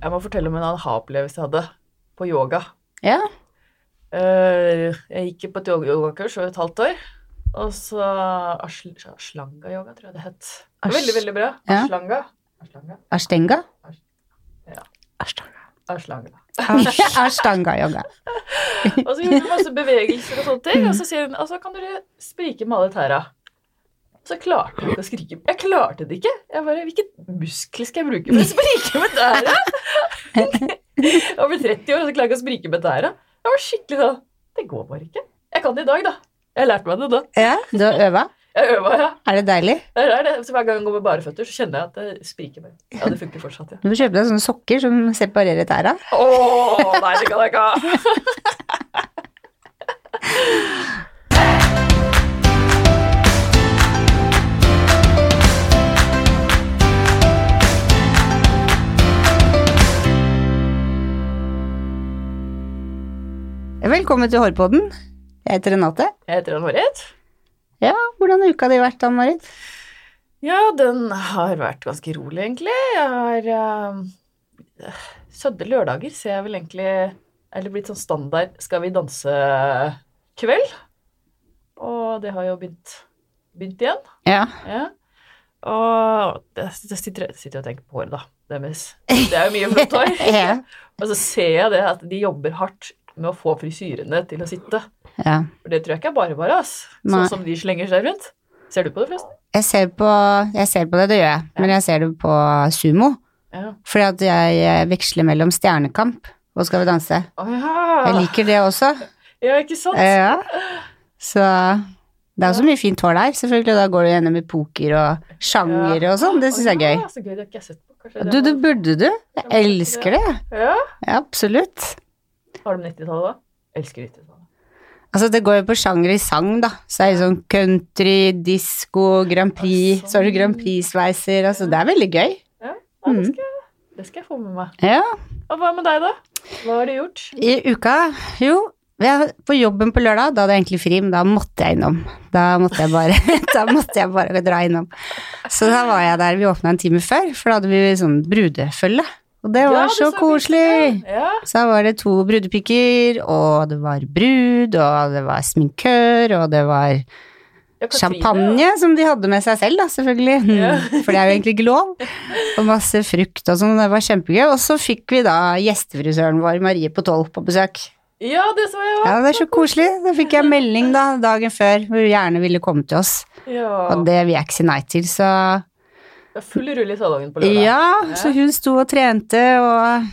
Jeg må fortelle om en aha-opplevelse jeg hadde på yoga. Ja. Eh, Jeg gikk på et yoga- yogakurs over et halvt år. Og så asl Ashlanga-yoga, tror jeg det het. Ash- Veldig, veldig bra. Ja. Ashlanga. Ashlanga. Ashtenga? Ja. Ashtanga. Ashlanga. Ashtanga-yoga. Og så gjorde vi masse bevegelser og sånne ting, og så sier hun altså kan dere sprike med alle tæra. Så klarte jeg ikke å skrike. Jeg klarte det ikke. Jeg bare, Hvilket muskel skal jeg bruke for å sprike med tæra? Jeg ble 30 år, og så klarer jeg ikke å sprike med tæra. Jeg var skikkelig sånn Det går bare ikke. Jeg kan det i dag, da. Jeg har lært meg det da. Ja, du har øva? Jeg øva, ja. Er det deilig? Det er det. Så hver gang jeg går med bare føtter, så kjenner jeg at det spriker mer. Ja, det funker fortsatt, ja. Du må kjøpe deg sånne sokker som separerer tæra. Åh, nei, det kan jeg ikke ha. Velkommen til Hårpodden. Jeg heter Renate. Jeg heter Ann-Marit. Ja, hvordan har uka di vært, Ann-Marit? Ja, den har vært ganske rolig, egentlig. Jeg har uh, Sødde lørdager ser jeg vel egentlig Eller blitt sånn standard Skal vi danse-kveld. Og det har jo begynt, begynt igjen. Ja. Ja. Og det, det sitter, jeg sitter og tenker på håret, da. Deres. Det er jo mye flott hår. Ja. Og så ser jeg det at de jobber hardt med å få frisyrene til å sitte. ja. For det tror jeg ikke er bare bare, ass. Sånn som de slenger seg rundt. Ser du på det, forresten? Jeg ser på, jeg ser på det, det gjør jeg, men jeg ser det på sumo. Ja. Fordi at jeg veksler mellom Stjernekamp og Skal vi danse. Oh, ja. Jeg liker det også. Ja, ikke sant? Ja. Så det er også mye fint hår der. Selvfølgelig, da går du gjennom i poker og sjanger og sånn. Det syns jeg er gøy. Ja. Du, det burde du. Jeg elsker det. Ja. Ja, absolutt. Har du 90-tallet, da? Elsker 90-tallet. Altså, det går jo på sjanger i sang, da. Så er det sånn country, disko, Grand Prix, så har du Grand Prix-sveiser. Altså, det er veldig gøy. Ja, Mm. det, skal, jeg- det skal jeg få med meg. Ja. Og hva med deg, da? Hva har du gjort? I uka, jo jeg, På jobben på lørdag, da hadde jeg egentlig fri, men da måtte jeg innom. Da måtte jeg bare, da måtte jeg bare dra innom. Så da var jeg der, vi åpna en time før, for da hadde vi sånn brudefølge. Og det var Ja, så så koselig! Ja. Så var det to brudepiker, og det var brud, og det var sminkør, og det var Ja, champagne som de hadde med seg selv, da, selvfølgelig. For det er jo egentlig ikke lov. Og masse frukt og sånn, det var kjempegøy. Og så fikk vi da gjestefrisøren vår, Marie på tolv, på besøk. Ja, det så jeg Ja, det er så koselig. Da fikk jeg melding da, dagen før, hvor hun gjerne ville komme til oss. Ja. Og det vil jeg ikke si nei til, så Det full rulle i salongen på lørdag. Ja, så hun sto og trente, og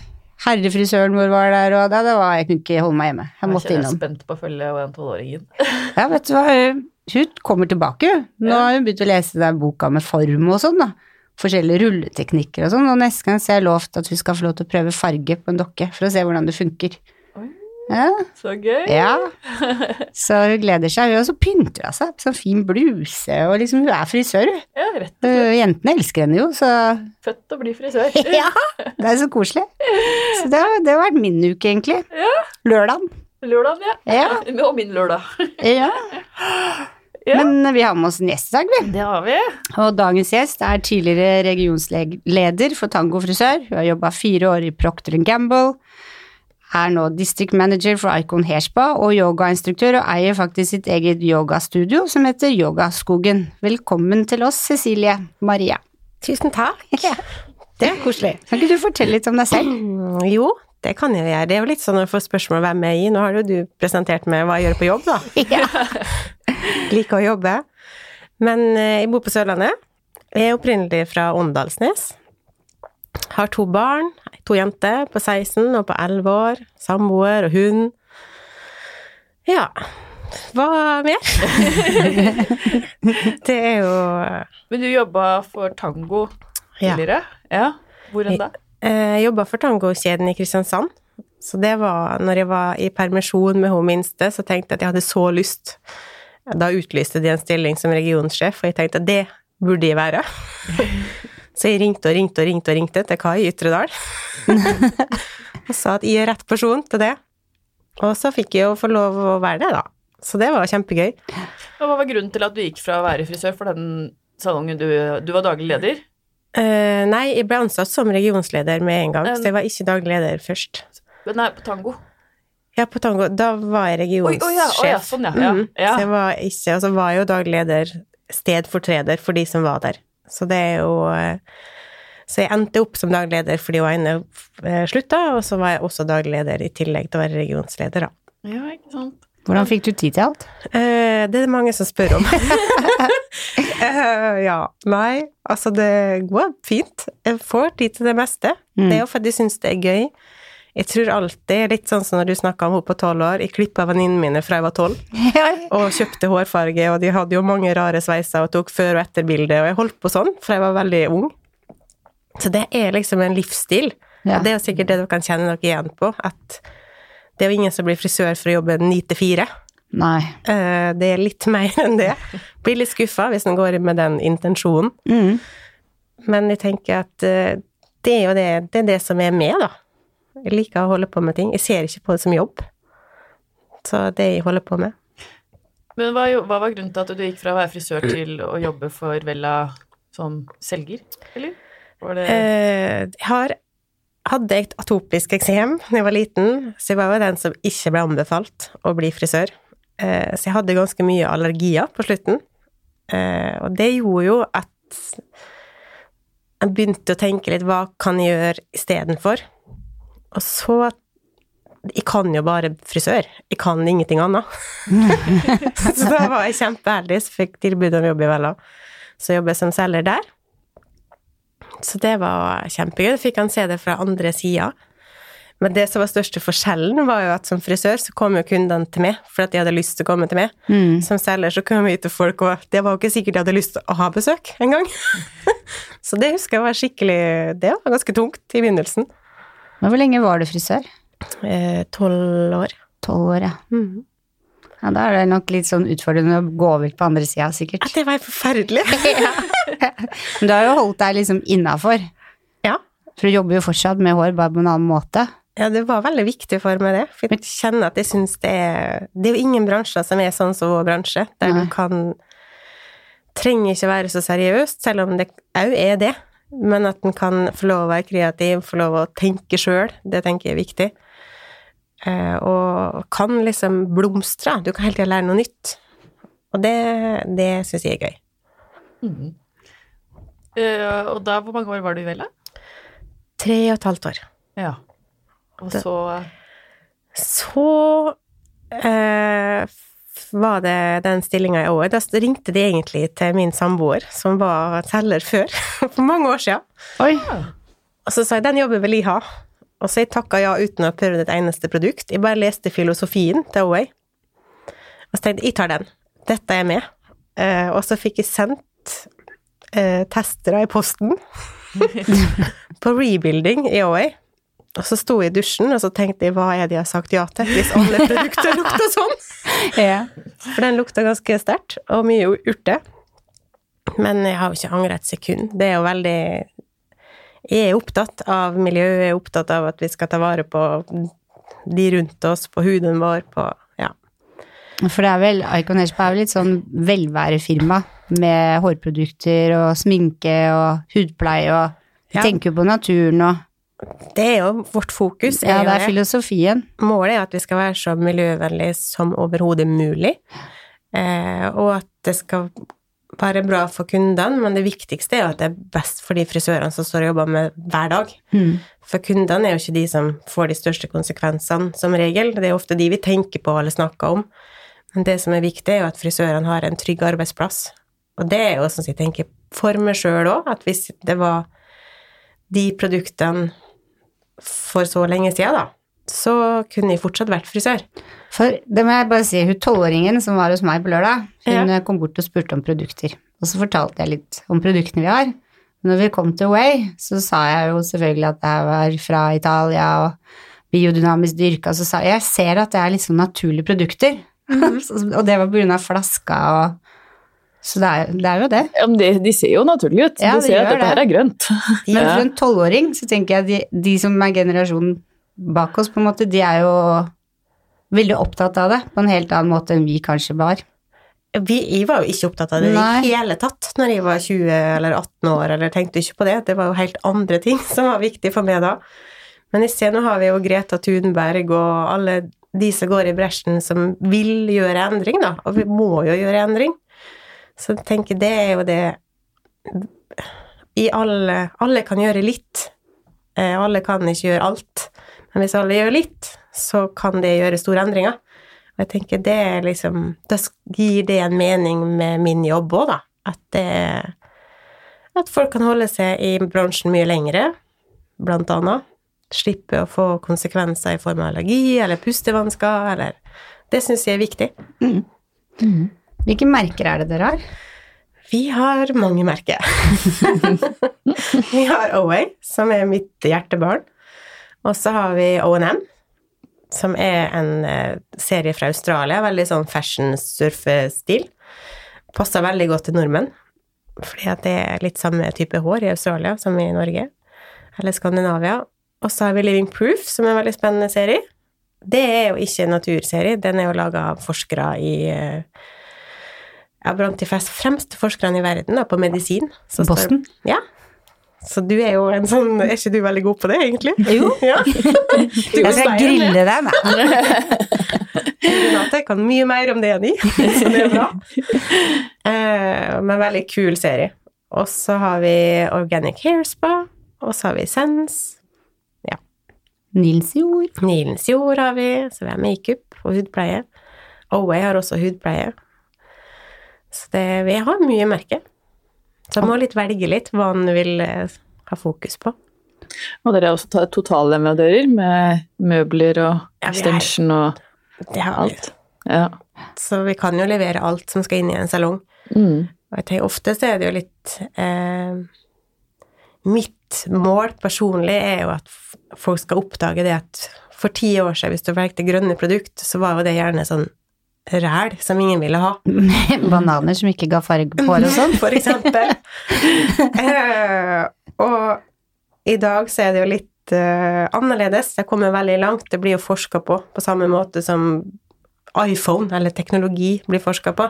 herrefrisøren vår var der, og da, det var, jeg kunne ikke holde meg hjemme. Jeg måtte innom. jeg er spent på å følge den tolvåringen. Ja, vet du hva, hun kommer tilbake, hun. Nå har hun begynt å lese den boka med form og sånn, da. Forskjellige rulleteknikker og sånn, og neste gang så har jeg lovt at hun skal få lov til å prøve farge på en dokke, for å se hvordan det funker. Ja, Så gøy. ja. Så hun gleder seg, og så pynter hun seg på sånn fin bluse, og liksom, hun er frisør, hun. Ja, rett og slett. Jentene elsker henne jo, så Født å bli frisør. ja, det er så koselig. Så det har, det har vært min uke, egentlig. Ja. Lørdagen. Lørdagen, ja. Ja. Og min lørdag. Ja. Ja. Men vi har med oss en gjest i dag, vi. Det har vi. Og dagens gjest er tidligere regionsleder for Tango frisør. Hun har jobba fire år i Procter Gamble. Er nå district manager for Icon Hairspa og yogainstruktør, og eier faktisk sitt eget yogastudio som heter Yogaskogen. Velkommen til oss, Cecilie Maria. Tusen takk. Det er koselig. Kan ikke du fortelle litt om deg selv? Mm, Jo, det kan jeg gjøre. Det er jo litt sånn når jeg får spørsmål hvem jeg er i. Nå har jo du presentert meg hva jeg gjør på jobb, da. Ja. Liker å jobbe. Men eh, jeg bor på Sørlandet. Jeg er opprinnelig fra Åndalsnes. Har to barn. To jenter på 16 og på 11 år. Samboer og hund. Ja. Hva mer? det er jo Men du jobba for Tango Ja. tidligere? Ja. Hvor enn da? Jeg jobba for tangokjeden i Kristiansand. Så det var når jeg var i permisjon med hun minste, så tenkte jeg at jeg hadde så lyst. Da utlyste de en stilling som regionsjef, og jeg tenkte at det burde jeg være. Så jeg ringte og ringte og ringte og ringte til Kai i Ytredal. og sa at jeg er rett person til det. Og så fikk jeg jo få lov å være det, da. Så det var kjempegøy. Og hva var grunnen til at du gikk fra å være frisør for den salongen du Du var daglig leder? Uh, nei, jeg ble ansatt som regionsleder med en gang, Um, så jeg var ikke daglig leder først. Men Nei, på tango. Ja, på Tango, da var jeg regionssjef. oi, ja, oi, ja, sånn, ja. ja. Så jeg var ikke, og så var jeg jo daglig leder, stedfortreder for de som var der. Så det er jo eh, Så jeg endte opp som daglig leder fordi hun ene eh, slutta, og så var jeg også daglig leder i tillegg til å være regionsleder, da. ja, ikke sant. Hvordan fikk du tid til alt? Eh, det er det mange som spør om. Eh, ja. Nei, altså det går fint. Jeg får tid til det meste. Mm. Det er jo fordi jeg syns det er gøy. Jeg tror alltid, litt sånn som når du snakka om henne på tolv år, jeg klippa venninnene mine fra jeg var tolv, og kjøpte hårfarge, og de hadde jo mange rare sveiser og tok før- og etterbilde, og jeg holdt på sånn fra jeg var veldig ung. Så det er liksom en livsstil. Ja. Og det er jo sikkert det dere kan kjenne dere igjen på, at det er jo ingen som blir frisør for å jobbe ni til fire. Nei. Eh, Det er litt mer enn det. Blir litt skuffa hvis en går inn med den intensjonen. Mm. Men jeg tenker at eh, det er jo det, det, er det som er med, da. Jeg liker å holde på med ting. Jeg ser ikke på det som jobb. Så det jeg holder på med. Men hva, hva var grunnen til at du gikk fra å være frisør til å jobbe for Vella som selger, eller? Var det Eh, Jeg har, hadde et atopisk eksem da jeg var liten, så jeg var jo den som ikke ble anbefalt å bli frisør. Eh, Så jeg hadde ganske mye allergier på slutten. Eh, Og det gjorde jo at jeg begynte å tenke litt hva kan jeg gjøre istedenfor? Og så Jeg kan jo bare frisør. Jeg kan ingenting annet. så da var jeg kjempeheldig som fikk tilbud om jobb i Vella. Så jobber jeg som selger der. Så det var kjempegøy. Da fikk han se det fra andre sida. Men det som var største forskjellen, var jo at som frisør så kom jo kundene til meg, for at de hadde lyst til å komme til meg. Mm. Som selger så kom jeg til folk, og det var jo ikke sikkert de hadde lyst til å ha besøk engang. så det husker jeg var skikkelig Det var ganske tungt i begynnelsen. Men hvor lenge var du frisør? Eh, Tolv år. Tolv år, ja. Mm. ja. Da er det nok litt sånn utfordrende å gå over på andre sida, sikkert. At det var forferdelig! forferdelig. Men du har jo holdt deg liksom innafor. ja. For du jobber jo fortsatt med hår, bare på en annen måte. Ja, det var veldig viktig for meg, det. For jeg kjenner at jeg syns det er Det er jo ingen bransjer som er sånn som vår bransje, der Nei. du kan Trenger ikke være så seriøst, selv om det òg er det. Men at en kan få lov å være kreativ, få lov å tenke sjøl, det tenker jeg er viktig. Eh, og kan liksom blomstre. Du kan hele tida lære noe nytt. Og det, det syns jeg er gøy. Mm. Uh, Og da, hvor mange år var du i Vella? Tre og et halvt år. Ja. Og så Så eh, f- var det den stillinga i år. Da ringte de egentlig til min samboer, som var selger før, for mange år siden. Oi. Og så sa jeg den jobben vil jeg ha. Og så jeg takka ja uten å ha prøvd et eneste produkt. Jeg bare leste filosofien til OA. Og så tenkte jeg jeg tar den. Dette er jeg med. Eh, og så fikk jeg sendt eh, testere i posten på rebuilding i Away. Og så sto jeg i dusjen, og så tenkte jeg hva er det jeg har sagt ja til, hvis alle produkter lukter sånn? Ja. For den lukta ganske sterkt, og mye urte. Men jeg har jo ikke angret et sekund. Det er jo veldig Jeg er opptatt av miljøet, jeg er opptatt av at vi skal ta vare på de rundt oss, på huden vår, på Ja. For det er vel, Icon er vel litt sånn velværefirma med hårprodukter og sminke og hudpleie og Vi Ja. tenker jo på naturen og Det er jo vårt fokus. Ja, det er filosofien. Målet er at vi skal være så miljøvennlige som overhodet mulig, eh, og at det skal være bra for kundene, men det viktigste er jo at det er best for de frisørene som står og jobber med hver dag. Mm. For kundene er jo ikke de som får de største konsekvensene, som regel. Det er ofte de vi tenker på eller snakker om. Men det som er viktig, er jo at frisørene har en trygg arbeidsplass. Og det er jo sånn som jeg tenker for meg sjøl òg, at hvis det var de produktene for så lenge siden, da, så kunne jeg fortsatt vært frisør. For det må jeg bare si, hun tolvåringen som var hos meg på lørdag, hun ja. kom bort og spurte om produkter. Og så fortalte jeg litt om produktene vi har. Når vi kom til Way, så sa jeg jo selvfølgelig at jeg var fra Italia og biodynamisk dyrka, så sa jeg jeg ser at det er litt sånn naturlige produkter. Mm. og det var på grunn av flaska og Så det er, det er jo det. Ja, men de, de ser jo naturlige ut. Ja, du de ser at dette det. her er grønt. Men for en tolvåring så tenker jeg at de, de som er generasjonen bak oss, på en måte, de er jo veldig opptatt av det på en helt annen måte enn vi kanskje var. vi, jeg var jo ikke opptatt av det Nei. i hele tatt når jeg var 20 eller 18 år, eller tenkte ikke på det. Det var jo helt andre ting som var viktig for meg da. Men jeg ser nå har vi jo Greta Thunberg og alle de som går i bresjen som vil gjøre endring, da. Og vi må jo gjøre endring. Så jeg tenker det er jo det I alle Alle kan gjøre litt. Eh, Alle kan ikke gjøre alt. Men hvis alle gjør litt, så kan det gjøre store endringer. Og jeg tenker det er liksom Da gir det en mening med min jobb òg, da. At det At folk kan holde seg i bransjen mye lengre, blant annet. Slippe å få konsekvenser i form av allergi eller pustevansker eller Det syns jeg er viktig. Hvilke merker er det dere har? Vi har mange merker. vi har OA, som er mitt hjertebarn. Og så har vi O&M, som er en eh, serie fra Australia. Veldig sånn fashion-surfestil. Passer veldig godt til nordmenn. Fordi at det er litt samme type hår i Australia som i Norge. Eller Skandinavia. Og så har vi Living Proof, som er en veldig spennende serie. Det er jo ikke en naturserie. Den er jo laga av forskere i eh, ja, de fremste forskerne i verden da, på medisin. Så står- Ja. Så du er jo en sånn Er ikke du veldig god på det, egentlig? Jo. ja. Du Jeg skal grille deg, da. Renate kan mye mer om det enn jeg, så det er bra. Eh, men veldig kul serie. Og så har vi Organic Hair Spa, og så har vi Sense. Nils jord. Nilens jord har vi, så vi har makeup og hudpleie. Oway har også hudpleie. Så det, vi har mye merke. Så man må litt velge litt hva man vil eh, ha fokus på. Og dere er også ta- totalleverandører med møbler og Ja, extension og Det har alt. Ja. Så vi kan jo levere alt som skal inn i en salong. Mm. Og jeg tenker ofte så er det jo litt eh, Mitt mål personlig er jo at folk skal oppdage det at for ti år siden, hvis du valgte grønne produkt, så var jo det gjerne sånn ræl som ingen ville ha. Bananer som ikke ga farge på hår og sånn. for eksempel. uh, og i dag så er det jo litt uh, annerledes. Jeg kommer veldig langt. Det blir jo forska på på samme måte som iPhone eller teknologi blir forska på.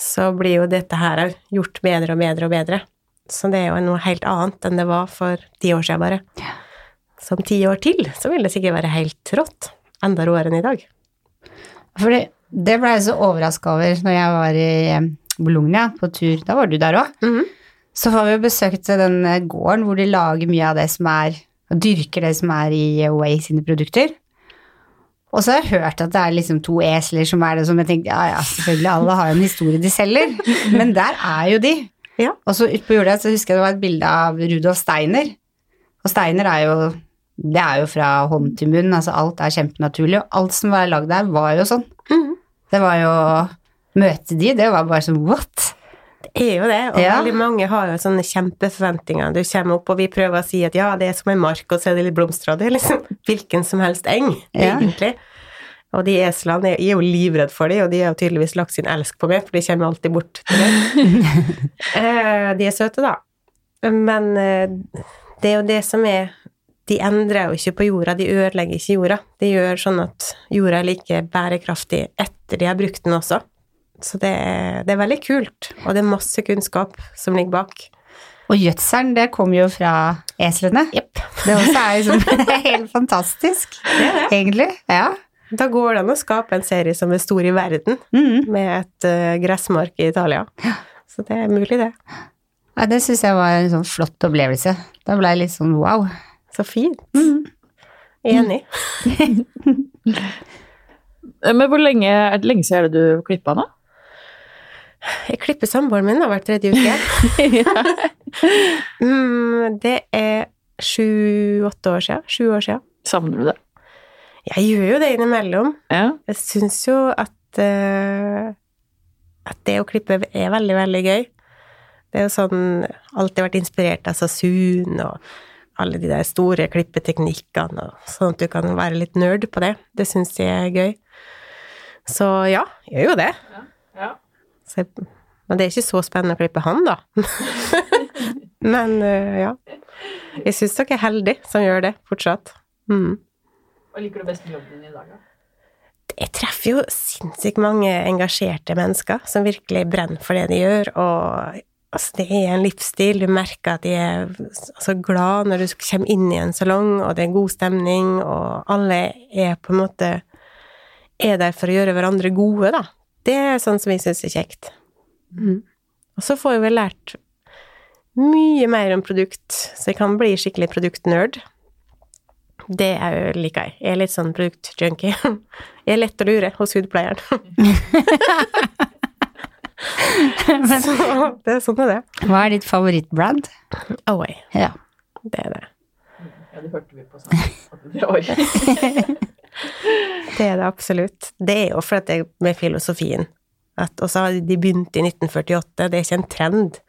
Så blir jo dette her òg gjort bedre og bedre og bedre. Så det er jo noe helt annet enn det var for ti år siden bare. Som ti år til så vil det sikkert være helt rått. Enda råere enn i dag. Fordi det ble jeg så overraska over når jeg var i eh, Bologna på tur. Da var du der òg. Mhm. Så var vi jo besøkt den eh, gården hvor de lager mye av det som er og dyrker det som er i Way sine produkter. Og så har jeg hørt at det er liksom to esler som er det som jeg tenkte ja ja, selvfølgelig, alle har en historie de selger. Men der er jo de. Ja. Og så utpå jorda så husker jeg det var et bilde av Rudolf Steiner. Og Steiner er jo Det er jo fra hånd til munn, altså alt er kjempenaturlig. Og alt som var lagd der, var jo sånn. Det var jo Møte de, det var bare sånn what? Det er jo det, og Ja. veldig mange har jo sånne kjempeforventninger. Du kommer opp, og vi prøver å si at ja, det er som en mark, og så er det litt blomster, og det er liksom hvilken som helst eng, Ja. egentlig. Og de eslene, er jo livredd for dem, og de har jo tydeligvis lagt sin elsk på meg, for de kommer alltid bort til meg. Eh, de er søte, da. Men eh, det er jo det som er De endrer jo ikke på jorda, de ødelegger ikke jorda. De gjør sånn at jorda er like bærekraftig etter de har brukt den også. Så det er, det er veldig kult, og det er masse kunnskap som ligger bak. Og gjødselen, det kommer jo fra eslene. Yep. Det også er jo sånn helt fantastisk, egentlig. Ja. Da går det an å skape en serie som er stor i verden, mm. med et uh, gressmark i Italia. Så det er mulig, det. Ja, det syns jeg var en sånn flott opplevelse. Da ble jeg litt sånn wow. Så fint. Enig. Eh, Men hvor lenge er det lenge siden er det du klippa nå? Jeg klipper samboeren min da, hver tredje uke. mm, det er sju-åtte år siden. Sju år siden. Savner du det? Jeg gjør jo det innimellom. Ja. Jeg syns jo at uh, at det å klippe er veldig, veldig gøy. Det er jo sånn Alltid vært inspirert av Sasun og alle de der store klippeteknikkene, sånn at du kan være litt nerd på det. Det syns jeg er gøy. Så ja, jeg gjør jo det. Ja. Så men det er ikke så spennende å klippe han, da. men uh, ja. Jeg syns dere er heldige som gjør det fortsatt. Mm. Hva liker du best med jobben din i dag, da? jeg treffer jo sinnssykt mange engasjerte mennesker som virkelig brenner for det de gjør, og altså, det er en livsstil. Du merker at de er altså, glad når du kommer inn i en salong, og det er god stemning, og alle er på en måte er der for å gjøre hverandre gode, da. Det er sånn som vi syns er kjekt. Mm. Og så får vi lært mye mer om produkt, så jeg kan bli skikkelig produktnerd. Det er jo liker jeg. Jeg er litt sånn produktjunkie. Jeg er lett å lure hos hudpleieren. så det er sånn er det. Hva er ditt favorittbrand? Away. Ja. Det er det. Ja, det hørte vi på sangen. Det er det absolutt. Det er jo for at det er med filosofien. Og så har de begynt i 1948, det er ikke en trend.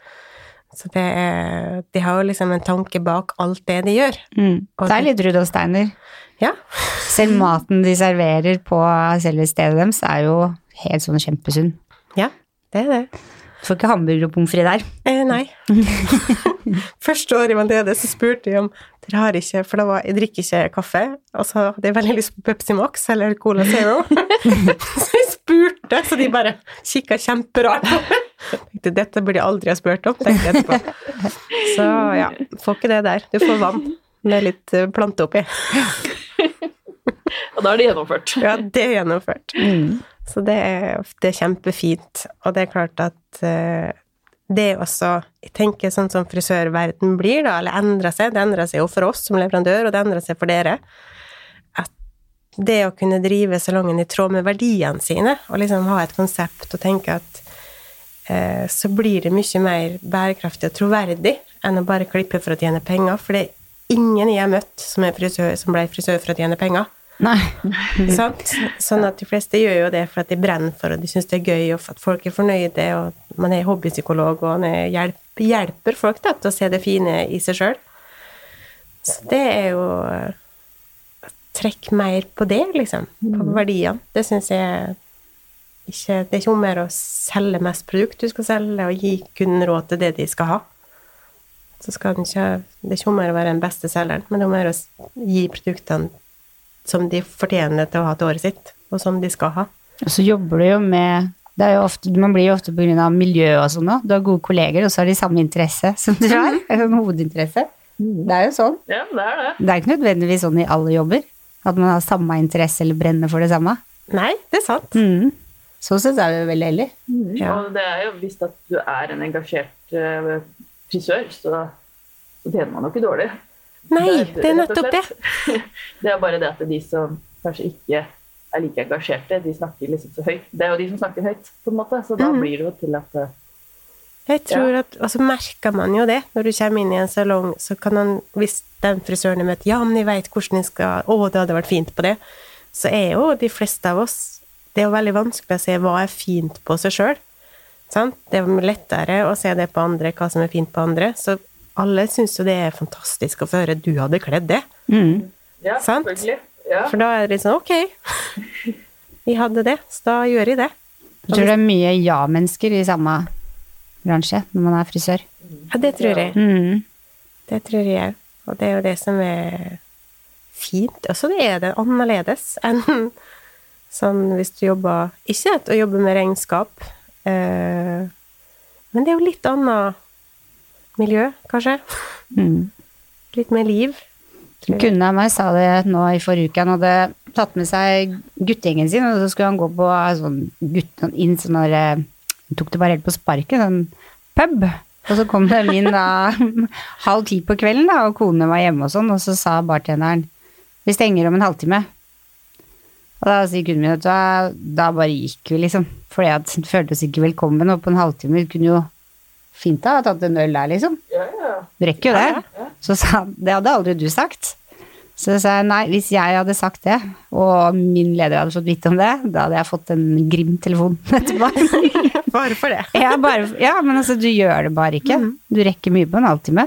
Så det er, de har jo liksom en tanke bak alt det de gjør. Mm. Det er litt Rudolf Steiner. Ja. Selv maten de serverer på selve stedet deres, er jo helt sånn kjempesunn. Ja, det er det. Du får ikke hamburger og pommes frites der. Eh, nei. Første året i Mandede så spurte de om dere har ikke For da var, jeg drikker ikke kaffe, og så hadde jeg veldig lyst på Pepsi Max eller Cola Zero. så jeg spurte, så de bare kikka kjemperart på meg. Tenkte, Dette burde jeg aldri ha spurt om, tenkte jeg etterpå. Så ja, får ikke det der. Du får vann med litt eh, plante oppi. Og da er det gjennomført. Ja, det er gjennomført. Mm. Så det er, det er kjempefint. Og det er klart at eh, det også Jeg tenker sånn som frisørverden blir, da, eller endrer seg. Det endrer seg jo for oss som leverandør, og det endrer seg for dere. At det å kunne drive salongen i tråd med verdiene sine, og liksom ha et konsept og tenke at eh, så blir det mye mer bærekraftig og troverdig enn å bare klippe for å tjene penger. For det er ingen jeg har møtt som, er frisør, som ble frisør for å tjene penger. Nei. Sånn at de fleste gjør jo det for at de brenner for, og de syns det er gøy, og at folk er fornøyde, og man er hobbypsykolog, og man er hjelp, hjelper folk da, til å se det fine i seg sjøl. Så det er jo Trekk mer på det, liksom. På verdiene. Det syns jeg ikke Det er ikke om mer å selge mest produkt du skal selge, og gi kunden råd til det de skal ha. Så skal ikke Det er ikke om mer å være den beste selgeren, men det er om mer å gi produktene som de fortjener til å ha til året sitt, og som de skal ha. Og så jobber du jo med det er jo ofte, Man blir jo ofte av miljø og sånn òg. Du har gode kolleger, og så har de samme interesse som du har. En sånn hovedinteresse. Det er jo sånn. Ja, det er det. Det er ikke nødvendigvis sånn i alle jobber. At man har samme interesse eller brenner for det samme. Nei, det er sant. Mm. Så syns er det jo veldig heldige. Ja. Og det er jo visst at du er en engasjert eh, frisør, så, så tjener man jo ikke dårlig. Nei, Det er det er nettopp det. Det er bare det at de som kanskje ikke er like engasjerte, de snakker liksom så høyt. Det er jo de som snakker høyt, på en måte, så da mm. blir det jo til at eh, Jeg tror at, Og så merker man jo det når du kommer inn i en salong, så kan han, hvis den frisøren er møtt Ja, men jeg veit hvordan jeg skal Å, det hadde vært fint på det. Så er jo de fleste av oss Det er jo veldig vanskelig å se hva er fint på seg sjøl. Det er lettere å se det på andre, hva som er fint på andre. Så alle syns jo det er fantastisk å få høre 'du hadde kledd det'. Mm. Ja, Sant? Ja. For da er det litt sånn ok, vi hadde det, så da gjør vi det. Jeg tror det er mye ja-mennesker i samme bransje når man er frisør. Ja, det tror jeg. Mm. Det tror jeg òg. Og det er jo det som er fint. Og så er det annerledes enn sånn hvis du jobber Ikke at å jobbe med regnskap, eh, men det er jo litt annet miljø, kanskje. Mm. Litt mer liv. Kunne av meg sa det nå i forrige uke. Han hadde tatt med seg guttegjengen sin, og så skulle han gå på sånn gutt, inn sånn eh, Han tok det bare helt på sparket, sånn pub. Og så kom de inn da halv ti på kvelden, da, og konene var hjemme og sånn, og så sa bartenderen Vi stenger om en halvtime. Og da sier kunden min at da, da bare gikk vi, liksom. At hun følte oss ikke velkommen, og på en halvtime kunne jo fint ha tatt en øl der, liksom. Ja, ja. Du rekker jo det. Så sa han, det hadde aldri du sagt. Så sa jeg nei, hvis jeg hadde sagt det, og min leder hadde fått vite om det, da hadde jeg fått en grim telefon etterpå. Bare for det. ja, bare, ja, men altså, du gjør det bare ikke. Du rekker mye på en halvtime.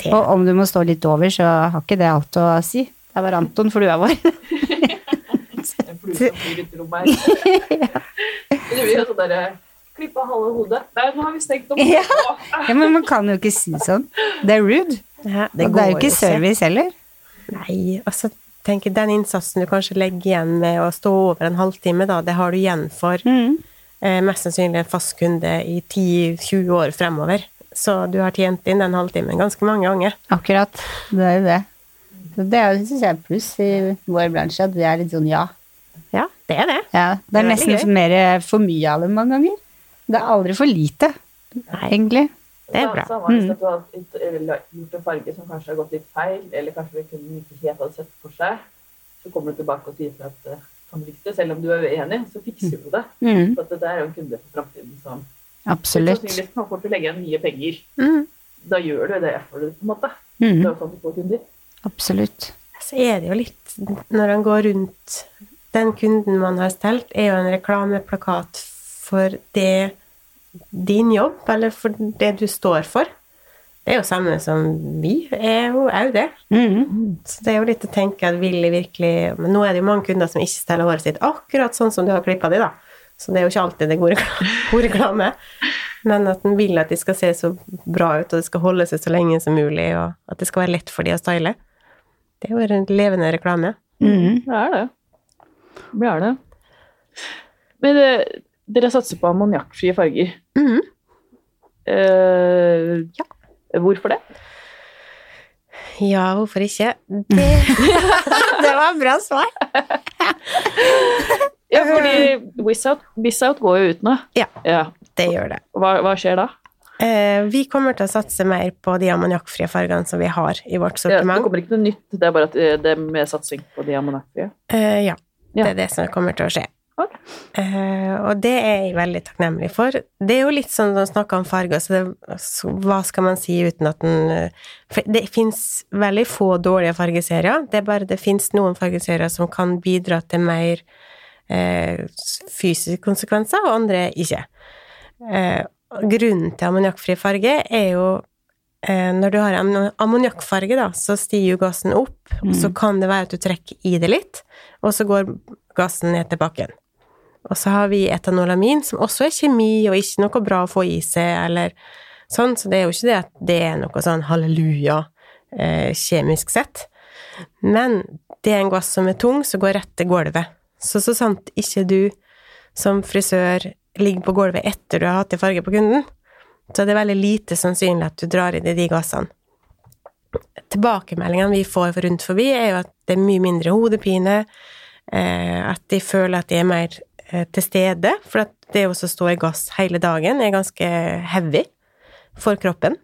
Det- Og om du må stå litt over, så har ikke det alt å si. Det var Anton, flua vår. En flue som flyr i rommet her. Det vil jo sånn derre Klippe halve hodet. Der, nå har vi stengt opp. Ja. ja, men man kan jo ikke si sånn. Det er rude. Ja, og det er jo ikke service heller. Nei, altså tenk den innsatsen du kanskje legger igjen med å stå over en halvtime, da, det har du igjen for Mm. eh, mest sannsynlig en fast kunde i 10-20 år fremover. Så du har tjent inn den halvtimen ganske mange ganger. Akkurat. Det er jo det. Så det er jo, synes jeg, er pluss i vår bransje, at vi er litt sånn ja. Ja, det er det. ja. Det Det er er nesten mer for mye av det mange ganger. Det er aldri for lite, Nei, egentlig. det er bra. Samme hvis at du har gjort en farge som kanskje har gått litt feil, eller kanskje kunden ikke helt hadde sett for seg, så kommer du tilbake og sier fra at eh, kan du det? Selv om du er uenig, så fikser du det. Mm. For at det er jo en kunde for framtiden som Absolutt. sannsynligvis kan fort legge igjen mye penger. Mm. Da gjør du det for det, på en måte. Mm. Det er jo sånn du får kunder. Absolutt. Så er det jo litt Når han går rundt Den kunden man har stelt, er jo en reklameplakat for det din jobb, eller for det du står for. Det er jo samme som vi er jo òg det. Mm. Så det er jo litt å tenke at vil jeg virkelig Men nå er det jo mange kunder som ikke steller håret sitt akkurat sånn som du har klippa de, da. Så det er jo ikke alltid det er. God reklame. Men at en vil at de skal se så bra ut, og det skal holde seg så lenge som mulig, og at det skal være lett for de å style. Det er jo en levende reklame. Mm. Det er det. Det er det. Men det, dere satser på ammoniakkfrie farger. Mm -hmm. uh, Ja. Hvorfor det? Ja, hvorfor ikke? Det Det var bra svar. Ja, fordi Wizzout, Wizzout går jo ut nå. Ja. ja. Det gjør det. Hva, hva skjer da? Eh, vi kommer til å satse mer på de ammoniakkfrie fargene som vi har i vårt Ja, det kommer ikke noe nytt, det er bare at det det er med satsing på de ammoniakkfrie. Eh, ja, Ja. det er det som kommer til å skje. Ok. Eh, og det er jeg veldig takknemlig for. Det er jo litt sånn når man snakker om farger, så, det, så hva skal man si uten at den eh, Det fins veldig få dårlige fargeserier, det er bare det fins noen fargeserier som kan bidra til mer eh, fysiske konsekvenser, og andre ikke. Eh, grunnen til ammoniakkfri farge er jo når du har ammon- ammoniakkfarge, da, så stiger jo gassen opp, og så kan det være at du trekker i det litt, og så går gassen ned til bakken. Og så har vi etanolamin, som også er kjemi, og ikke noe bra å få i seg, eller sånn, så det er jo ikke det at det er noe sånn halleluja eh, kjemisk sett. Men det er en gass som er tung, som går rett til gulvet. Så så sant ikke du som frisør ligger på gulvet etter du har hatt i farge på kunden, så er det veldig lite sannsynlig at du drar inn i de gassene. Tilbakemeldingene vi får rundt forbi, er jo at det er mye mindre hodepine, eh, at de føler at de er mer til stede, for det å stå i gass hele dagen er ganske heavy for kroppen.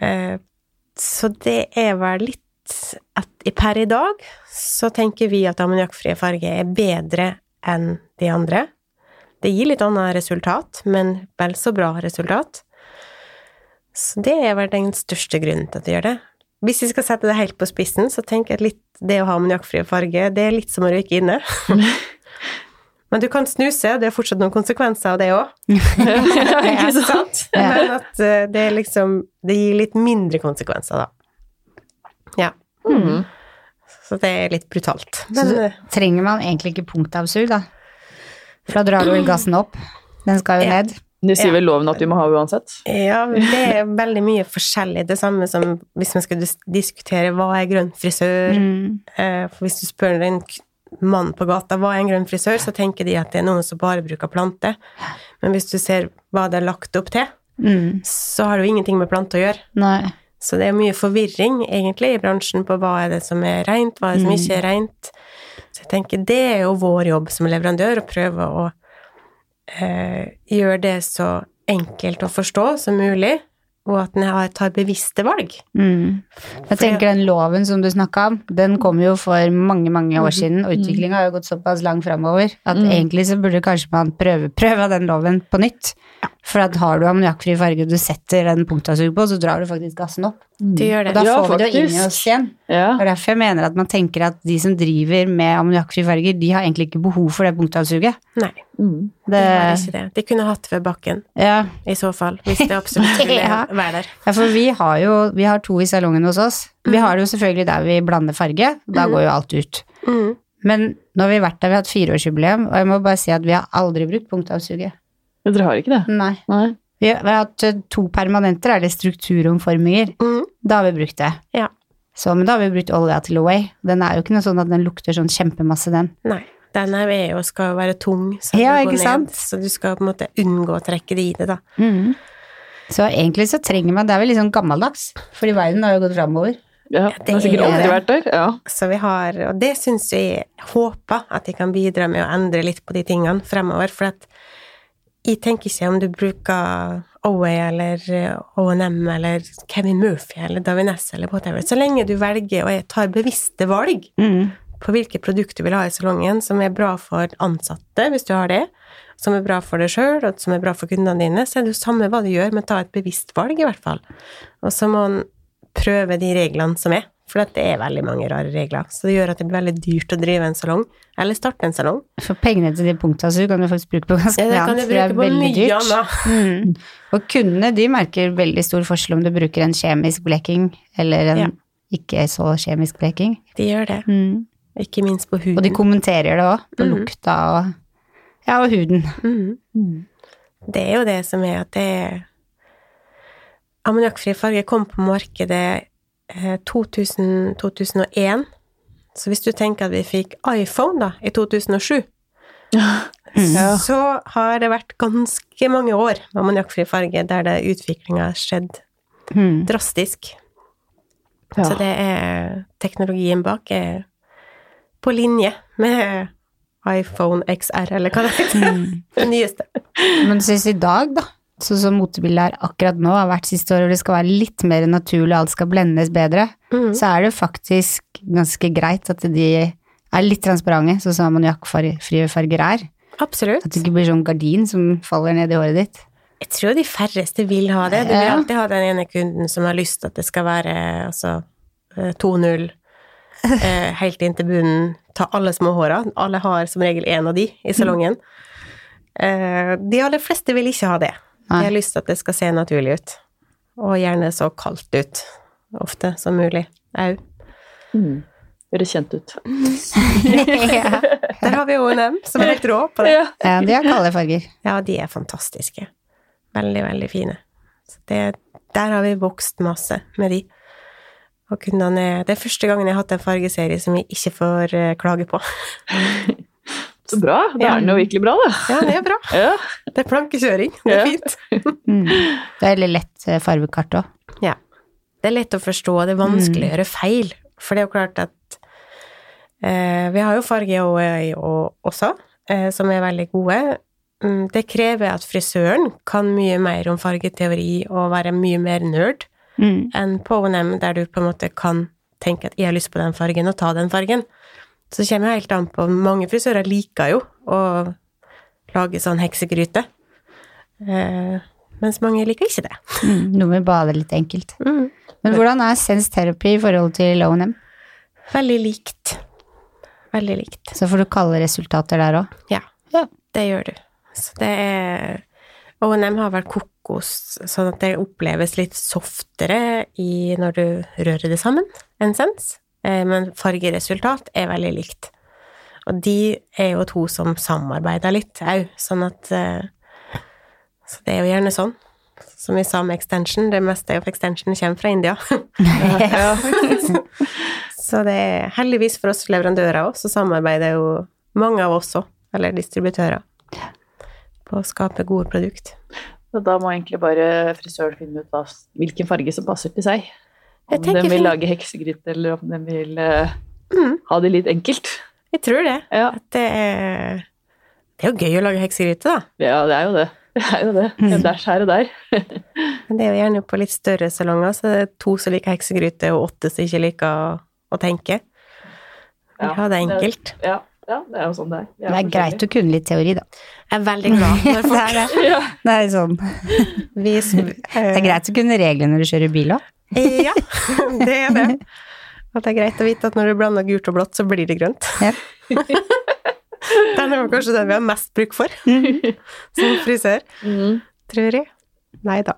Eh, så det er vel litt at per i dag så tenker vi at ammoniakkfrie farger er bedre enn de andre. Det gir litt annet resultat, men vel så bra resultat. Så det er vel den største grunnen til at vi gjør det. Hvis vi skal sette det helt på spissen, så tenker jeg litt det å ha ammoniakkfrie farger, det er litt som å røyke inne. Men du kan snuse, det er fortsatt noen konsekvenser av det òg. Ikke sant? Ja. Men at eh, det er liksom Det gir litt mindre konsekvenser, da. Ja. Mm. Så det er litt brutalt. Men så eh, trenger man egentlig ikke punktavsug, da. For da drar du vel gassen opp. Den skal jo Ja. ned. Nå sier vel loven at vi må ha uansett. ja, det er veldig mye forskjellig. Det samme som hvis man skal diskutere hva er grønn frisør. Mm. Eh, For hvis du spør en mann på gata hva er en grønn frisør, så tenker de at det er noen som bare bruker plante. Men hvis du ser hva det er lagt opp til, Mm. så har det jo ingenting med plante å gjøre. Nei. Så det er mye forvirring egentlig i bransjen på hva er det som er rent, hva er det som ikke er rent. Så jeg tenker det er jo vår jobb som leverandør å prøve å eh, gjøre det så enkelt å forstå som mulig, og at en tar bevisste valg. Mm. Jeg tenker den loven som du snakka om, den kom jo for mange, mange år siden, og utviklinga har jo gått såpass langt framover at Mm. egentlig så burde kanskje man prøve, prøve den loven på nytt. For at har du ammoniakkfri farge og du setter en punktavsug på, så drar du faktisk gassen opp. Du gjør Og det. da Ja, får vi det jo inn i oss igjen. Ja. Er derfor jeg mener at man tenker at de som driver med ammoniakkfri farger, de har egentlig ikke behov for det punktavsuget. Nei, Mm. det var ikke det. De kunne hatt det ved bakken, ja, i så fall, hvis det absolutt skulle Ja. være der. Ja, for vi har jo vi har to i salongen hos oss. Vi har det jo selvfølgelig der vi blander farge, da går jo alt ut. Mm. Men nå har vi vært der, vi har hatt fireårsjubileum, og jeg må bare si at vi har aldri brukt punktavsuget. Men dere har ikke det? Nei. Nei. Vi har, vi har hatt eh, to permanenter, eller strukturomforminger. Mm. Da har vi brukt det. Ja. Så, men da har vi brukt olja til Away. Den er jo ikke noe sånn at den lukter sånn kjempemasse, den. Nei. Den her er jo, skal være tung, så, Ja, det ikke sant? Ned, så du skal på en måte unngå å trekke det i det, da. Mm. Så egentlig så trenger man Det er vel litt sånn gammeldags, fordi verden har jo gått framover. Ja, det har sikkert er alltid vært der. Ja. Så vi har, og det syns jeg håper at de kan bidra med å endre litt på de tingene fremover, for at jeg tenker ikke om du bruker Oway eller eh, O&M eller Kevin Murphy eller Davines eller whatever, så lenge du velger og tar bevisste valg Mhm. På hvilke produkter du vil ha i salongen, som er bra for ansatte, hvis du har det, som er bra for deg sjøl, og som er bra for kundene dine, så er det jo samme hva du gjør, men ta et bevisst valg, i hvert fall. Og så må en prøve de reglene som er, for det er veldig mange rare regler. Så det gjør at det blir veldig dyrt å drive en salong, eller starte en salong. For pengene til de punktene så kan du faktisk bruke på ganske mye annet, for det er veldig dyrt. Mm. Og kundene de merker veldig stor forskjell om du bruker en kjemisk bleking eller en Ja. ikke så kjemisk bleking. De gjør det, Mm. Ikke minst på huden. Og de kommenterer det òg, på Mhm. lukta og ja, og huden. Mhm. Det er jo det som er at det Ammoniakkfri farge kom på markedet eh, 2000, 2001. Så hvis du tenker at vi fikk iPhone da, i 2007, Ja. så har det vært ganske mange år med ammoniakkfri farge der det utviklinga har skjedd Mm. drastisk. Ja. Så det er Teknologien bak er på linje med iPhone XR, eller hva det heter. Mm. Det nyeste. Men synes i dag, da, sånn som motebildet er akkurat nå, har vært siste år, hvor det skal være litt mer naturlig, alt skal blendes bedre, mm. så er det faktisk ganske greit at de er litt transparente, sånn som ammoniakkfrie farger er. Absolutt. At det ikke blir sånn gardin som faller ned i håret ditt. Jeg tror de færreste vil ha det. Du vil alltid ha den ene kunden som har lyst til at det skal være altså, eh, 2-0 eh, helt inn til bunnen. Ta alle små håra. Alle har som regel én av de i salongen. Eh, De aller fleste vil ikke ha det. De har lyst til at det skal se naturlig ut. Og gjerne så kaldt ut, ofte som mulig. Au. Mm. Høres kjent ut. ja. Der har vi O&M, som er helt rå på det. Ja. ja, de har kalde farger. Ja, de er fantastiske. Veldig, veldig fine. Så det, der har vi vokst masse med de. Og kundene er Det er første gangen jeg har hatt en fargeserie som vi ikke får eh, klage på. Så bra. Da er den jo virkelig bra, da. Ja, det er bra. Ja. Det er plankekjøring. Det er Ja. fint. Mm. Det er veldig lett fargekart farvekart òg. Ja. Det er lett å forstå, og det er vanskelig å gjøre feil. For det er jo klart at eh, Vi har jo farge og, og, også, eh, som er veldig gode. Mm, Det krever at frisøren kan mye mer om fargeteori og være mye mer nerd. Mm. enn på O&M, der du på en måte kan tenke at 'jeg har lyst på den fargen', og ta den fargen. Så det kommer jo helt an på Mange frisører liker jo å lage sånn heksegryte, eh, mens mange liker ikke det. Mm. Noe med bade litt enkelt. Men hvordan er Sense Therapy i forhold til O&M? Veldig likt. Veldig likt. Så får du kalde resultater der òg. Ja, Ja. det gjør du. Så det er O&M har vært kokos, sånn at det oppleves litt softere i når du rører det sammen enn Sens, Eh, men fargeresultat er veldig likt. Og de er jo to som samarbeider litt au, sånn at eh, Så det er jo gjerne sånn. Som vi sa med extension, det meste av extension kommer fra India. Ja. Så det er heldigvis for oss leverandører òg, så samarbeider jo mange av oss òg, eller distributører, på å skape gode produkt. Så da må egentlig bare frisøren finne ut hva, hvilken farge som passer til seg. Om den vil lage heksegryte, eller om den vil uh, Mm, ha det litt enkelt. jeg tror det. Ja. At det er Det er jo gøy å lage heksegryte, da. ja, det er jo det. Det er jo det. Dæsj her og der. Men det er jo gjerne på litt større salonger, så det er to som liker heksegryte, og åtte som ikke liker å, å tenke. Vi Ja, har det enkelt. Ja, ja, det er jo sånn det er. Det er greit å kunne litt teori, da. Jeg er veldig glad det, folk er det. Ja. Det er sånn. vi, Det er greit å kunne reglene når du kjører bil òg. Ja, det er det. At det er greit å vite at når du blander gult og blått, så blir det grønt. Ja. Den er kanskje den vi har mest bruk for som frisør, Mm. tror jeg. Nei da.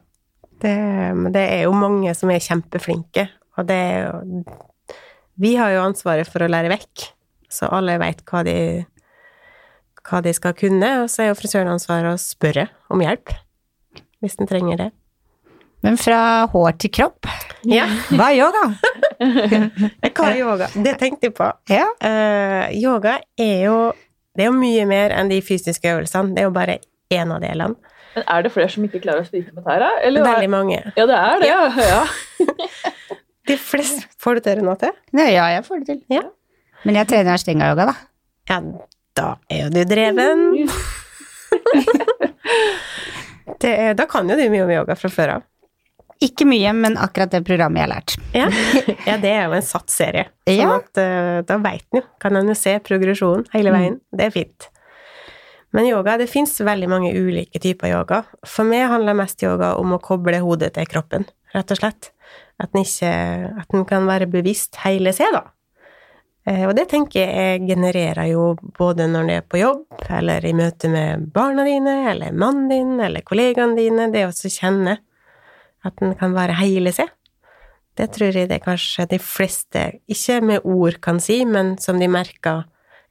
Det, men det er jo mange som er kjempeflinke, og det er jo Vi har jo ansvaret for å lære vekk, så alle veit hva hva de skal kunne, og så er jo frisøren ansvaret å spørre om hjelp hvis den trenger det. Men fra hår til kropp, Ja, hva er yoga? hva er yoga? Det tenkte jeg på. Ja. Uh, yoga er jo Det er jo mye mer enn de fysiske øvelsene. Det er jo bare én av delene. Men er det flere som ikke klarer å stryke med tæra? Veldig mange. Ja, det er det. Ja. ja. De fleste Får du til, Renate? til? ja, jeg får det til. Ja. Men jeg trener stenga-yoga, da. Ja, da er jo du dreven. Det er, da kan jo du mye om yoga fra før av. Ikke mye, men akkurat det programmet jeg har lært. Ja, ja det er jo en satt-serie. Sånn Ja. at eh, da veit en jo, kan en jo se progresjonen hele veien. Det er fint. Men yoga, det fins veldig mange ulike typer yoga. For meg handler mest yoga om å koble hodet til kroppen, rett og slett. At en kan være bevisst hele seg, da. Eh, Og det tenker jeg genererer jo både når du er på jobb, eller i møte med barna dine, eller mannen din, eller kollegaene dine, det å kjenne at en kan være hele seg. Det tror jeg det kanskje de fleste, ikke med ord kan si, men som de merker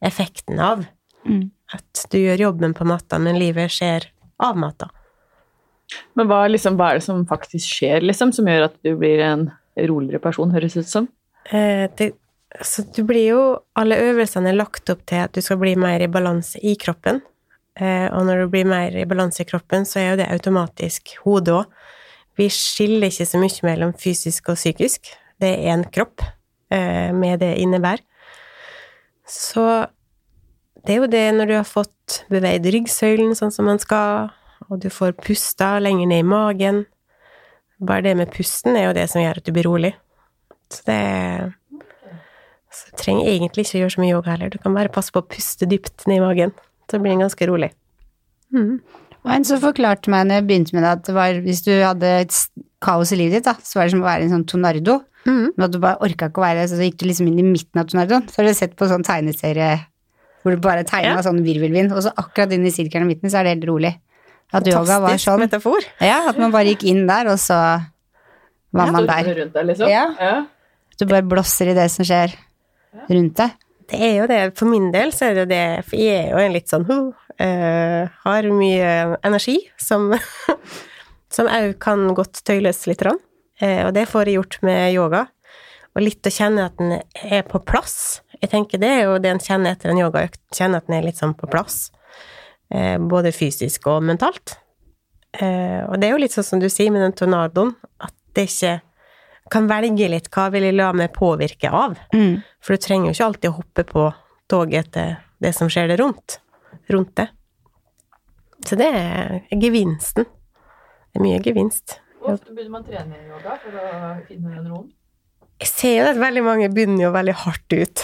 effekten av. Mm. At du gjør jobben på matta, men livet skjer av matta. Men hva, liksom, hva er det som faktisk skjer, liksom, som gjør at du blir en roligere person, høres det ut som? Eh, det, så du blir jo Alle øvelsene er lagt opp til at du skal bli mer i balanse i kroppen. Eh, og når du blir mer i balanse i kroppen, så er jo det automatisk hodet òg. Vi skiller ikke så mye mellom fysisk og psykisk. Det er én kropp eh, med det innebærer. Så det er jo det når du har fått beveid ryggsøylen sånn som man skal, og du får pusta lenger ned i magen Bare det med pusten er jo det som gjør at du blir rolig. Så det du trenger egentlig ikke gjøre så mye yoga heller. Du kan bare passe på å puste dypt ned i magen. Så blir den ganske rolig. Mm. Og en som forklarte meg når jeg begynte med det, at det var, hvis du hadde et kaos i livet ditt, da, så var det som å være en sånn tornado. Mm. Men at du bare orka ikke å være så gikk du liksom inn i midten av tornadoen. Så har du sett på sånn tegneserie hvor du bare tegna Ja. sånn virvelvind, og så akkurat inn i sirkelen i midten, så er det helt rolig. At yoga var sånn. metafor. Ja, at man bare gikk inn der, og så var man der. Rundt deg, liksom? Ja. ja. Du bare blåser i det som skjer rundt deg. Det er jo det. For min del så er det det, for jeg er jo en litt sånn eh, Har mye energi som som òg kan godt tøyles litt. grann. Eh, og det får jeg gjort med yoga. Og litt å kjenne at den er på plass. Jeg tenker Det er jo det en kjenner etter en yogaøkt. Kjenne at den er litt sånn på plass. Eh, både fysisk og mentalt. Og det er jo litt sånn som du sier med den tornadoen, at det ikke kan velge litt hva vil jeg la meg påvirke av. Mm. For du trenger jo ikke alltid å hoppe på toget etter det som skjer det rundt, rundt det. Så det er gevinsten. Det er mye gevinst. Hvor ofte begynner man trene yoga for å finne den roen? Jeg ser jo at veldig mange begynner jo veldig hardt ut.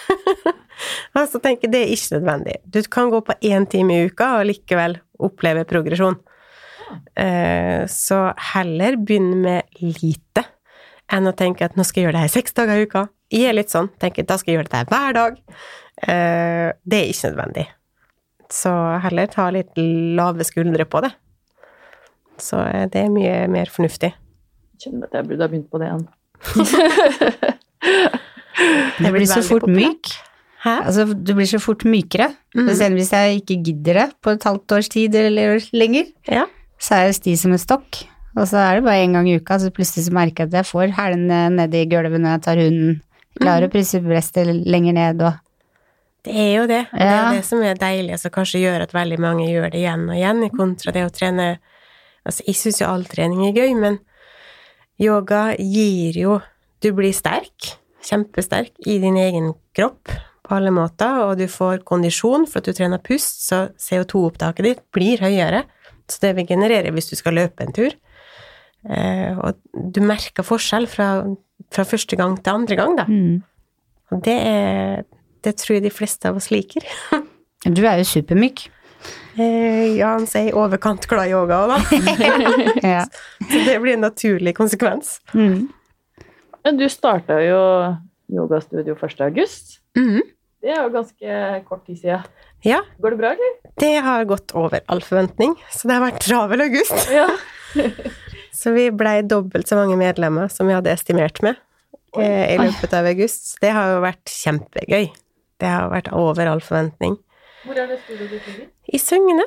altså tenker jeg, det er ikke nødvendig. Du kan gå på én time i uka og likevel oppleve progresjon. Eh, Så heller begynne med lite enn å tenke at nå skal jeg gjøre det her seks dager i uka. Jeg er litt sånn, tenker da skal jeg gjøre det her hver dag. Eh, Det er ikke nødvendig. Så heller ta litt lave skuldre på det. Så eh, det er mye mer fornuftig. Kjenner at jeg burde ha begynt på det igjen. Det blir så fort myk. Hæ? Altså, du blir så fort mykere. Mm. Så selv hvis jeg ikke gidder det på et halvt års tid eller lenger, Ja. Så er jeg sti som en stokk. Og så er det bare én gang i uka, så plutselig så merker jeg at jeg får hælene nedi gulvet når jeg tar hunden. Klarer å presse brestet lenger ned og Det er jo det. Og det er det som er deilig, som kanskje gjør at veldig mange gjør det igjen og igjen, i kontra det å trene Altså, jeg syns jo all trening er gøy, men yoga gir jo Du blir sterk, kjempesterk, i din egen kropp på alle måter, og du får kondisjon for at du trener pust, så CO2-opptaket ditt blir høyere. Så det vil generere hvis du skal løpe en tur. Eh, og du merker forskjell fra, fra første gang til andre gang, da. mm. Og det er Det tror jeg de fleste av oss liker. Du er jo supermyk. Eh, ja, han sier i overkant glad i yoga òg, da. ja. Så det blir en naturlig konsekvens. Mm. Men du starta jo yogastudio 1. august. Mhm. Det er jo ganske kort tid siden. Ja, Går det bra, eller? det har gått over all forventning, så det har vært travel august. Ja. Så vi blei dobbelt så mange medlemmer som vi hadde estimert med eh, i løpet av august. Så det har jo vært kjempegøy. Det har vært over all forventning. Hvor er det studioet ditt ligger? I Søgne,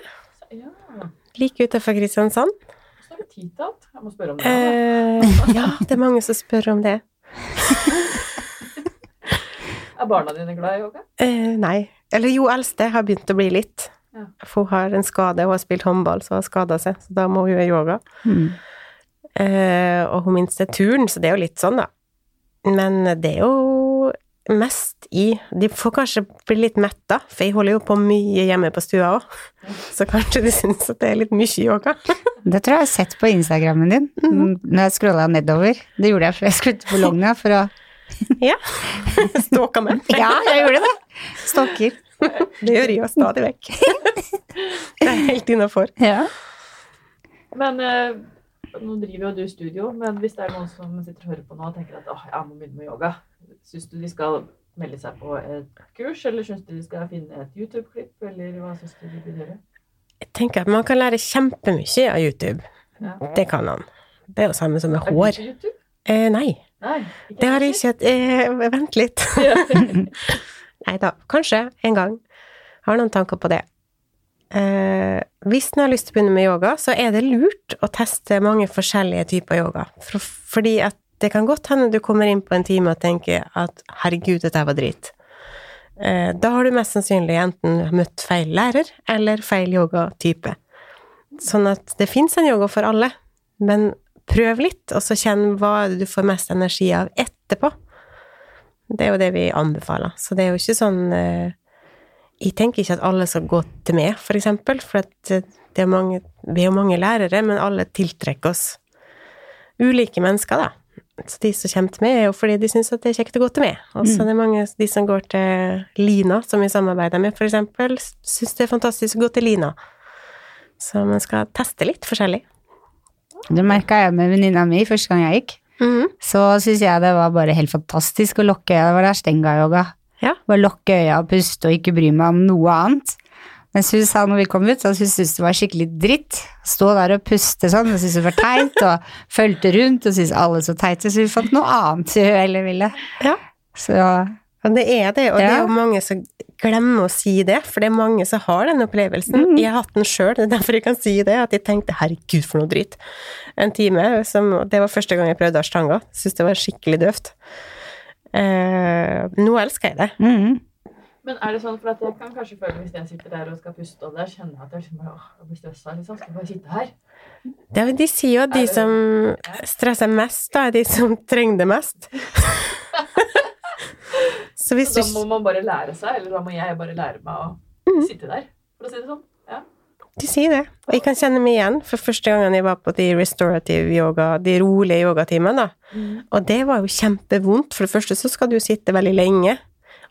Ja. like utenfor Kristiansand. hvordan er det tid til alt? Jeg må spørre om det. Eh, ja, det er mange som spør om det. Er barna dine glad i yoga? Eh, nei. Eller jo, eldste har begynt å bli litt. Ja. For hun har en skade, hun har spilt håndball, så hun har skada seg, så da må hun gjøre yoga. Mm. Eh, og hun minste turn, så det er jo litt sånn, da. Men det er jo mest i De får kanskje bli litt metta, for jeg holder jo på mye hjemme på stua òg. Så kanskje de syns at det er litt mye yoga. Det tror jeg jeg har sett på Instagrammen din, Mhm. når jeg scrolla nedover. Det gjorde jeg før jeg skulle til Bologna for å Ja. Ståka med. Ja, jeg gjorde det. Stalker. Det gjør jeg stadig vekk. Det er helt innafor. Ja. Men eh, nå driver jo du studio, men hvis det er noen som sitter og hører på nå og tenker at åh, jeg må begynne med yoga, syns du de skal melde seg på et kurs, eller syns du de skal finne et YouTube-klipp, eller hva syns du de bør gjøre? Jeg tenker at man kan lære kjempemye av YouTube. Ja. Det kan man. Det er jo samme som med hår. Er du på YouTube? Eh, nei, Nei. det har jeg ikke eh, Vent litt. Nei da, kanskje en gang. Har noen tanker på det. Eh, hvis en har lyst til å begynne med yoga, så er det lurt å teste mange forskjellige typer yoga. For, fordi at det kan godt hende du kommer inn på en time og tenker at 'herregud, dette var drit'. Eh, da har du mest sannsynlig enten møtt feil lærer eller feil yogatype. Sånn at det fins en yoga for alle, men prøv litt, og så kjenn hva du får mest energi av etterpå. Det er jo det vi anbefaler. Så det er jo ikke sånn eh, Jeg tenker ikke at alle skal gå til meg, for eksempel, for eh, det er mange, vi er jo mange lærere, men alle tiltrekker oss ulike mennesker, da. Så de som kommer til meg, er jo fordi de syns at det er kjekt å gå til meg. Og så er det mange de som går til Lina, som vi samarbeider med, for eksempel, syns det er fantastisk å gå til Lina. Så man skal teste litt forskjellig. Det merka jeg med venninna mi første gang jeg gikk. Mhm. Så syns jeg det var bare helt fantastisk å lukke øya. Det var der stenga-yoga. Ja. Bare lukke øya og puste og ikke bry meg om noe annet. Mens hun sa når vi kom ut, så syntes hun det var skikkelig dritt. Stå der og puste sånn, Hun syntes det var teit, og fulgte rundt og syntes alle så teite, så hun fant noe annet hun heller ville. Ja. Så Og det er det, og det er jo mange som glemmer å si det, for det er mange som har den opplevelsen. Mm. Jeg har hatt den sjøl, det er derfor jeg kan si det, at jeg tenkte 'herregud, for noe dritt'. En time som Det var første gang jeg prøvde ashtanga. Syns det var skikkelig døvt. Eh, nå elsker jeg det. mm, Men er det sånn, for at jeg kan kanskje føle hvis jeg sitter der og skal puste, og der kjenner jeg at jeg liksom bare, åh, jeg blir stressa, liksom. Skal jeg bare sitte her? det de sier jo at de det- som stresser mest, da er de som trenger det mest. Så hvis da må man bare lære seg, eller da må jeg bare lære meg å mm. sitte der, for å si det sånn. Ja. De sier det, og jeg kan kjenne meg igjen, for første gangen jeg var på de restorative yoga, de rolige yogatimene, da. Og det var jo kjempevondt. For det første så skal du sitte veldig lenge,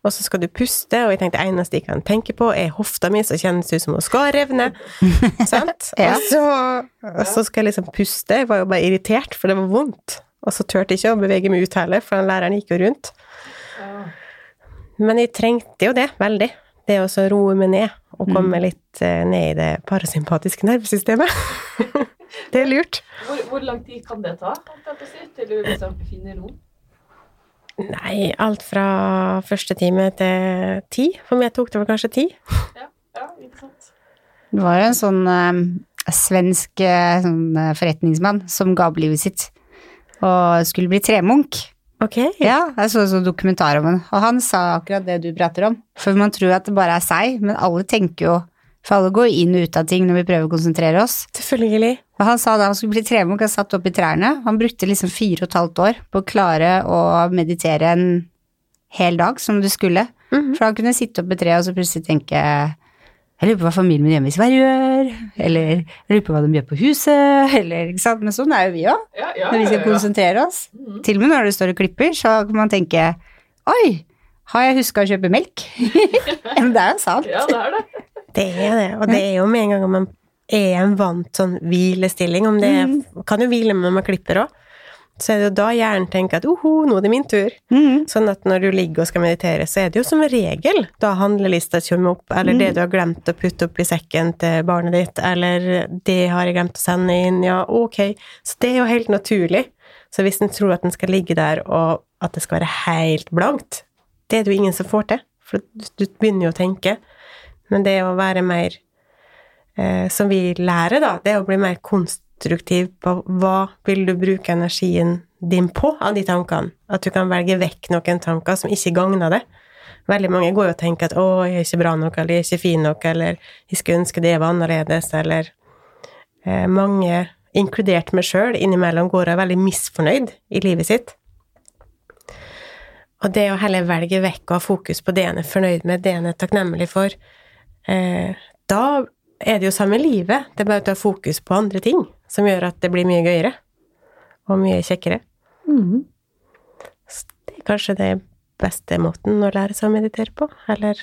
og så skal du puste, og jeg tenkte det eneste jeg kan tenke på, er hofta mi som kjennes ut som hun skal revne. Sant? Ja. Og, så, og så skal jeg liksom puste. Jeg var jo bare irritert, for det var vondt. Og så turte jeg ikke å bevege meg ut heller, for den læreren gikk jo rundt. Ja. Men jeg trengte jo det veldig. Det å så roe meg ned, og komme litt eh, ned i det parasympatiske nervesystemet. det er lurt. Hvor, hvor lang tid kan det ta, til du liksom finner ro? Nei, alt fra første time til ti. For meg tok det vel kanskje ti. Ja, ja ikke sant? Det var jo en sånn eh, svensk eh, sånn, eh, forretningsmann som ga opp livet sitt og skulle bli tremunk. Ok. Ja, jeg så en sånn dokumentar om henne, og han sa akkurat det du prater om. For man tror at det bare er seg, men alle tenker jo For alle går inn og ut av ting når vi prøver å konsentrere oss. Selvfølgelig. Og han sa da han skulle bli tremunk, han satt opp i trærne. Han brukte liksom fire og et halvt år på å klare å meditere en hel dag som du skulle. Mhm. For han kunne sitte opp i treet og så plutselig tenke jeg lurer på hva familien min hjemme i Sverige gjør, eller jeg lurer på hva de gjør på huset, eller ikke sant. Men sånn er jo vi òg, Ja, ja, når vi skal ja, ja. konsentrere oss. Mhm. Til og med når du står og klipper, så kan man tenke Oi, har jeg huska å kjøpe melk? Men det er jo sant. Ja, det er det. Det er det. Og det er jo med en gang om man er en vant sånn hvilestilling, om det er, kan jo hvile når man klipper òg, så er det jo da hjernen tenker at oho, nå er det min tur. Mm. Sånn at når du ligger og skal meditere, så er det jo som regel da handlelista kommer opp, eller det du har glemt å putte opp i sekken til barnet ditt, eller det har jeg glemt å sende inn, ja, ok. Så det er jo helt naturlig. Så hvis en tror at den skal ligge der, og at det skal være helt blankt, det er det jo ingen som får til, for du, begynner jo å tenke. Men det å være mer, eh, som vi lærer da, det å bli mer konst konstruktiv på hva vil du bruke energien din på av de tankene. At du kan velge vekk noen tanker som ikke gagner det. Veldig mange går jo og tenker at 'å, jeg er ikke bra nok', eller 'jeg er ikke fin nok', eller 'jeg skulle ønske det var annerledes', eller eh, Mange, inkludert meg sjøl, innimellom går og er veldig misfornøyd i livet sitt. Og det å heller velge vekk og ha fokus på det en er fornøyd med, det en er takknemlig for, eh, da er det jo samme livet, det er bare å ta fokus på andre ting som gjør at det blir mye gøyere og mye kjekkere. Mhm. Så det er kanskje det beste måten å lære seg å meditere på, eller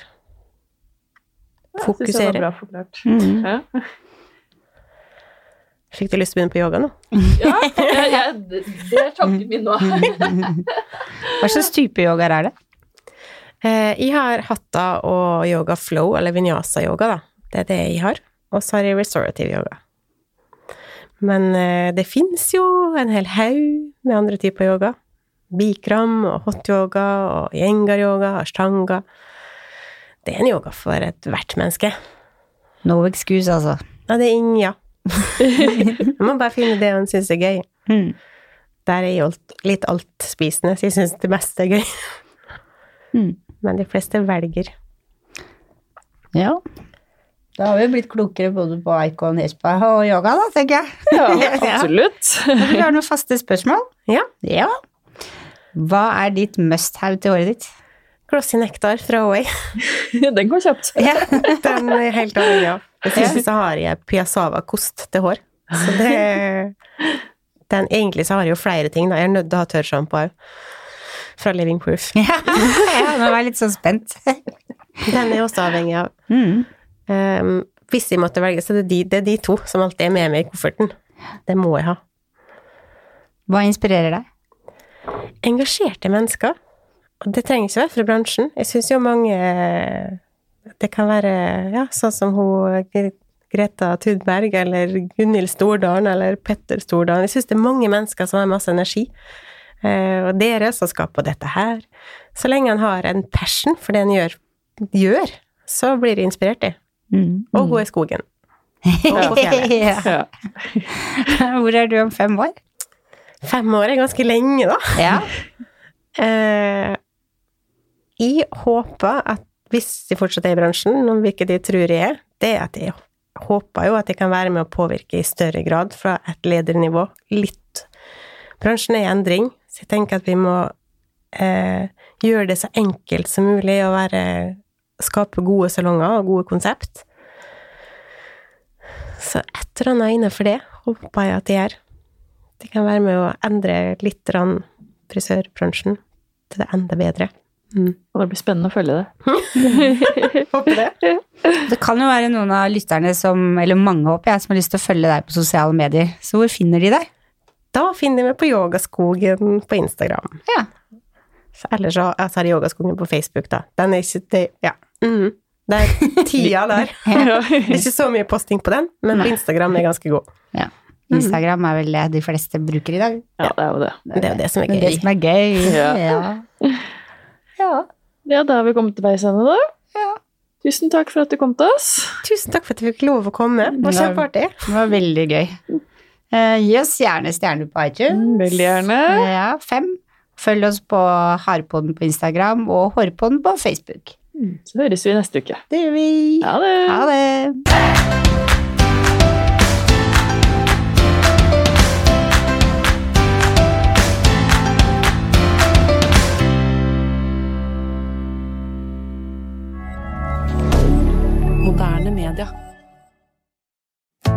Ja, jeg synes det var bra forklart. Mhm. Ja. Fikk du lyst til å begynne på yoga nå? Ja, jeg, jeg, det det er tanken min nå. Hva slags type yogaer er det? Eh, jeg har hatta og yoga flow, eller vinyasa-yoga, da. Det er det jeg har. Og så har jeg restorative yoga. Men eh, det fins jo en hel haug med andre typer yoga. Bikram og hot yoga og yengar-yoga, ashtanga. Det er en yoga for ethvert menneske. No excuse, altså. Ja, det er ingen, ja. Man må bare finne det man syns er gøy. Mm. Der er jo litt altspisende, så jeg syns det meste er gøy. Mm. Men de fleste velger. Ja. Da har vi blitt klokere både på Icon, Hespa og yoga, da, tenker jeg. Ja, absolutt. Har du har noen faste spørsmål? Ja. Ja. Hva er ditt must-have til håret ditt? Glossy nektar fra Away. Den går kjapt. Ja. Den er helt avhengig av. Dessuten så har jeg Piassava-kost til hår. Så det den, Egentlig så har jeg jo flere ting, da. Jeg er nødt til å ha tørrsjampo òg. Fra Living Proof. ja, nå var jeg litt sånn spent. Den er jeg også avhengig av. Mm. Um, hvis jeg måtte velge, så er det de, det er de to som alltid er med meg i kofferten. Det må jeg ha. Hva inspirerer deg? engasjerte mennesker. Og det trenger ikke være fra bransjen. Jeg syns jo mange Det kan være ja, sånn som hun Greta Thudberg eller Gunhild Stordalen, eller Petter Stordalen. Jeg syns det er mange mennesker som har masse energi. Eh, og dere som skal på dette her. Så lenge en har en passion for det en gjør, gjør så blir det inspirert, det. Mm. Og gå i skogen. Og på fjellet. Ja. Hvor er du om fem år? Fem år er ganske lenge, da. Ja. Eh, jeg håper at hvis de fortsatt er i bransjen, om hvilket de tror jeg er, det er at jeg håper jo at jeg kan være med å påvirke i større grad fra et ledernivå. Litt. Bransjen er i endring, så jeg tenker at vi må eh, gjøre det så enkelt som mulig å være Skape gode salonger og gode konsept. Så et eller annet innenfor det håper jeg at de gjør. Det kan være med å endre litt frisørbransjen til det enda bedre. Mm. Og det blir spennende å følge det. Håper det. Det kan jo være noen av lytterne som, eller mange håper jeg, som har lyst til å følge deg på sosiale medier. Så hvor finner de deg? Da finner de meg på Yogaskogen på Instagram. Ja. Så ellers så er det Yogaskogen på Facebook, da. Den er ikke det, Ja. Mm. Det er tida der. Ja. Ikke så mye posting på den, men på Instagram er ganske god. ja. Instagram er vel det de fleste bruker i dag. ja, det er jo det. Det er jo det som er gøy. det som er gøy. Ja. Ja. ja. Ja, da har vi kommet til veis ende, da. Ja. Tusen takk for at du kom til oss. Tusen takk for at jeg fikk lov å komme. Det var kjempeartig. Det var veldig gøy. Uh, gi oss gjerne stjerner på iTunes. Veldig gjerne. Ja, fem. Følg oss på Harpodden på Instagram og Hårpodden på Facebook. Så høres vi neste uke. Det gjør vi. Ha det! Ha det. Moderne media.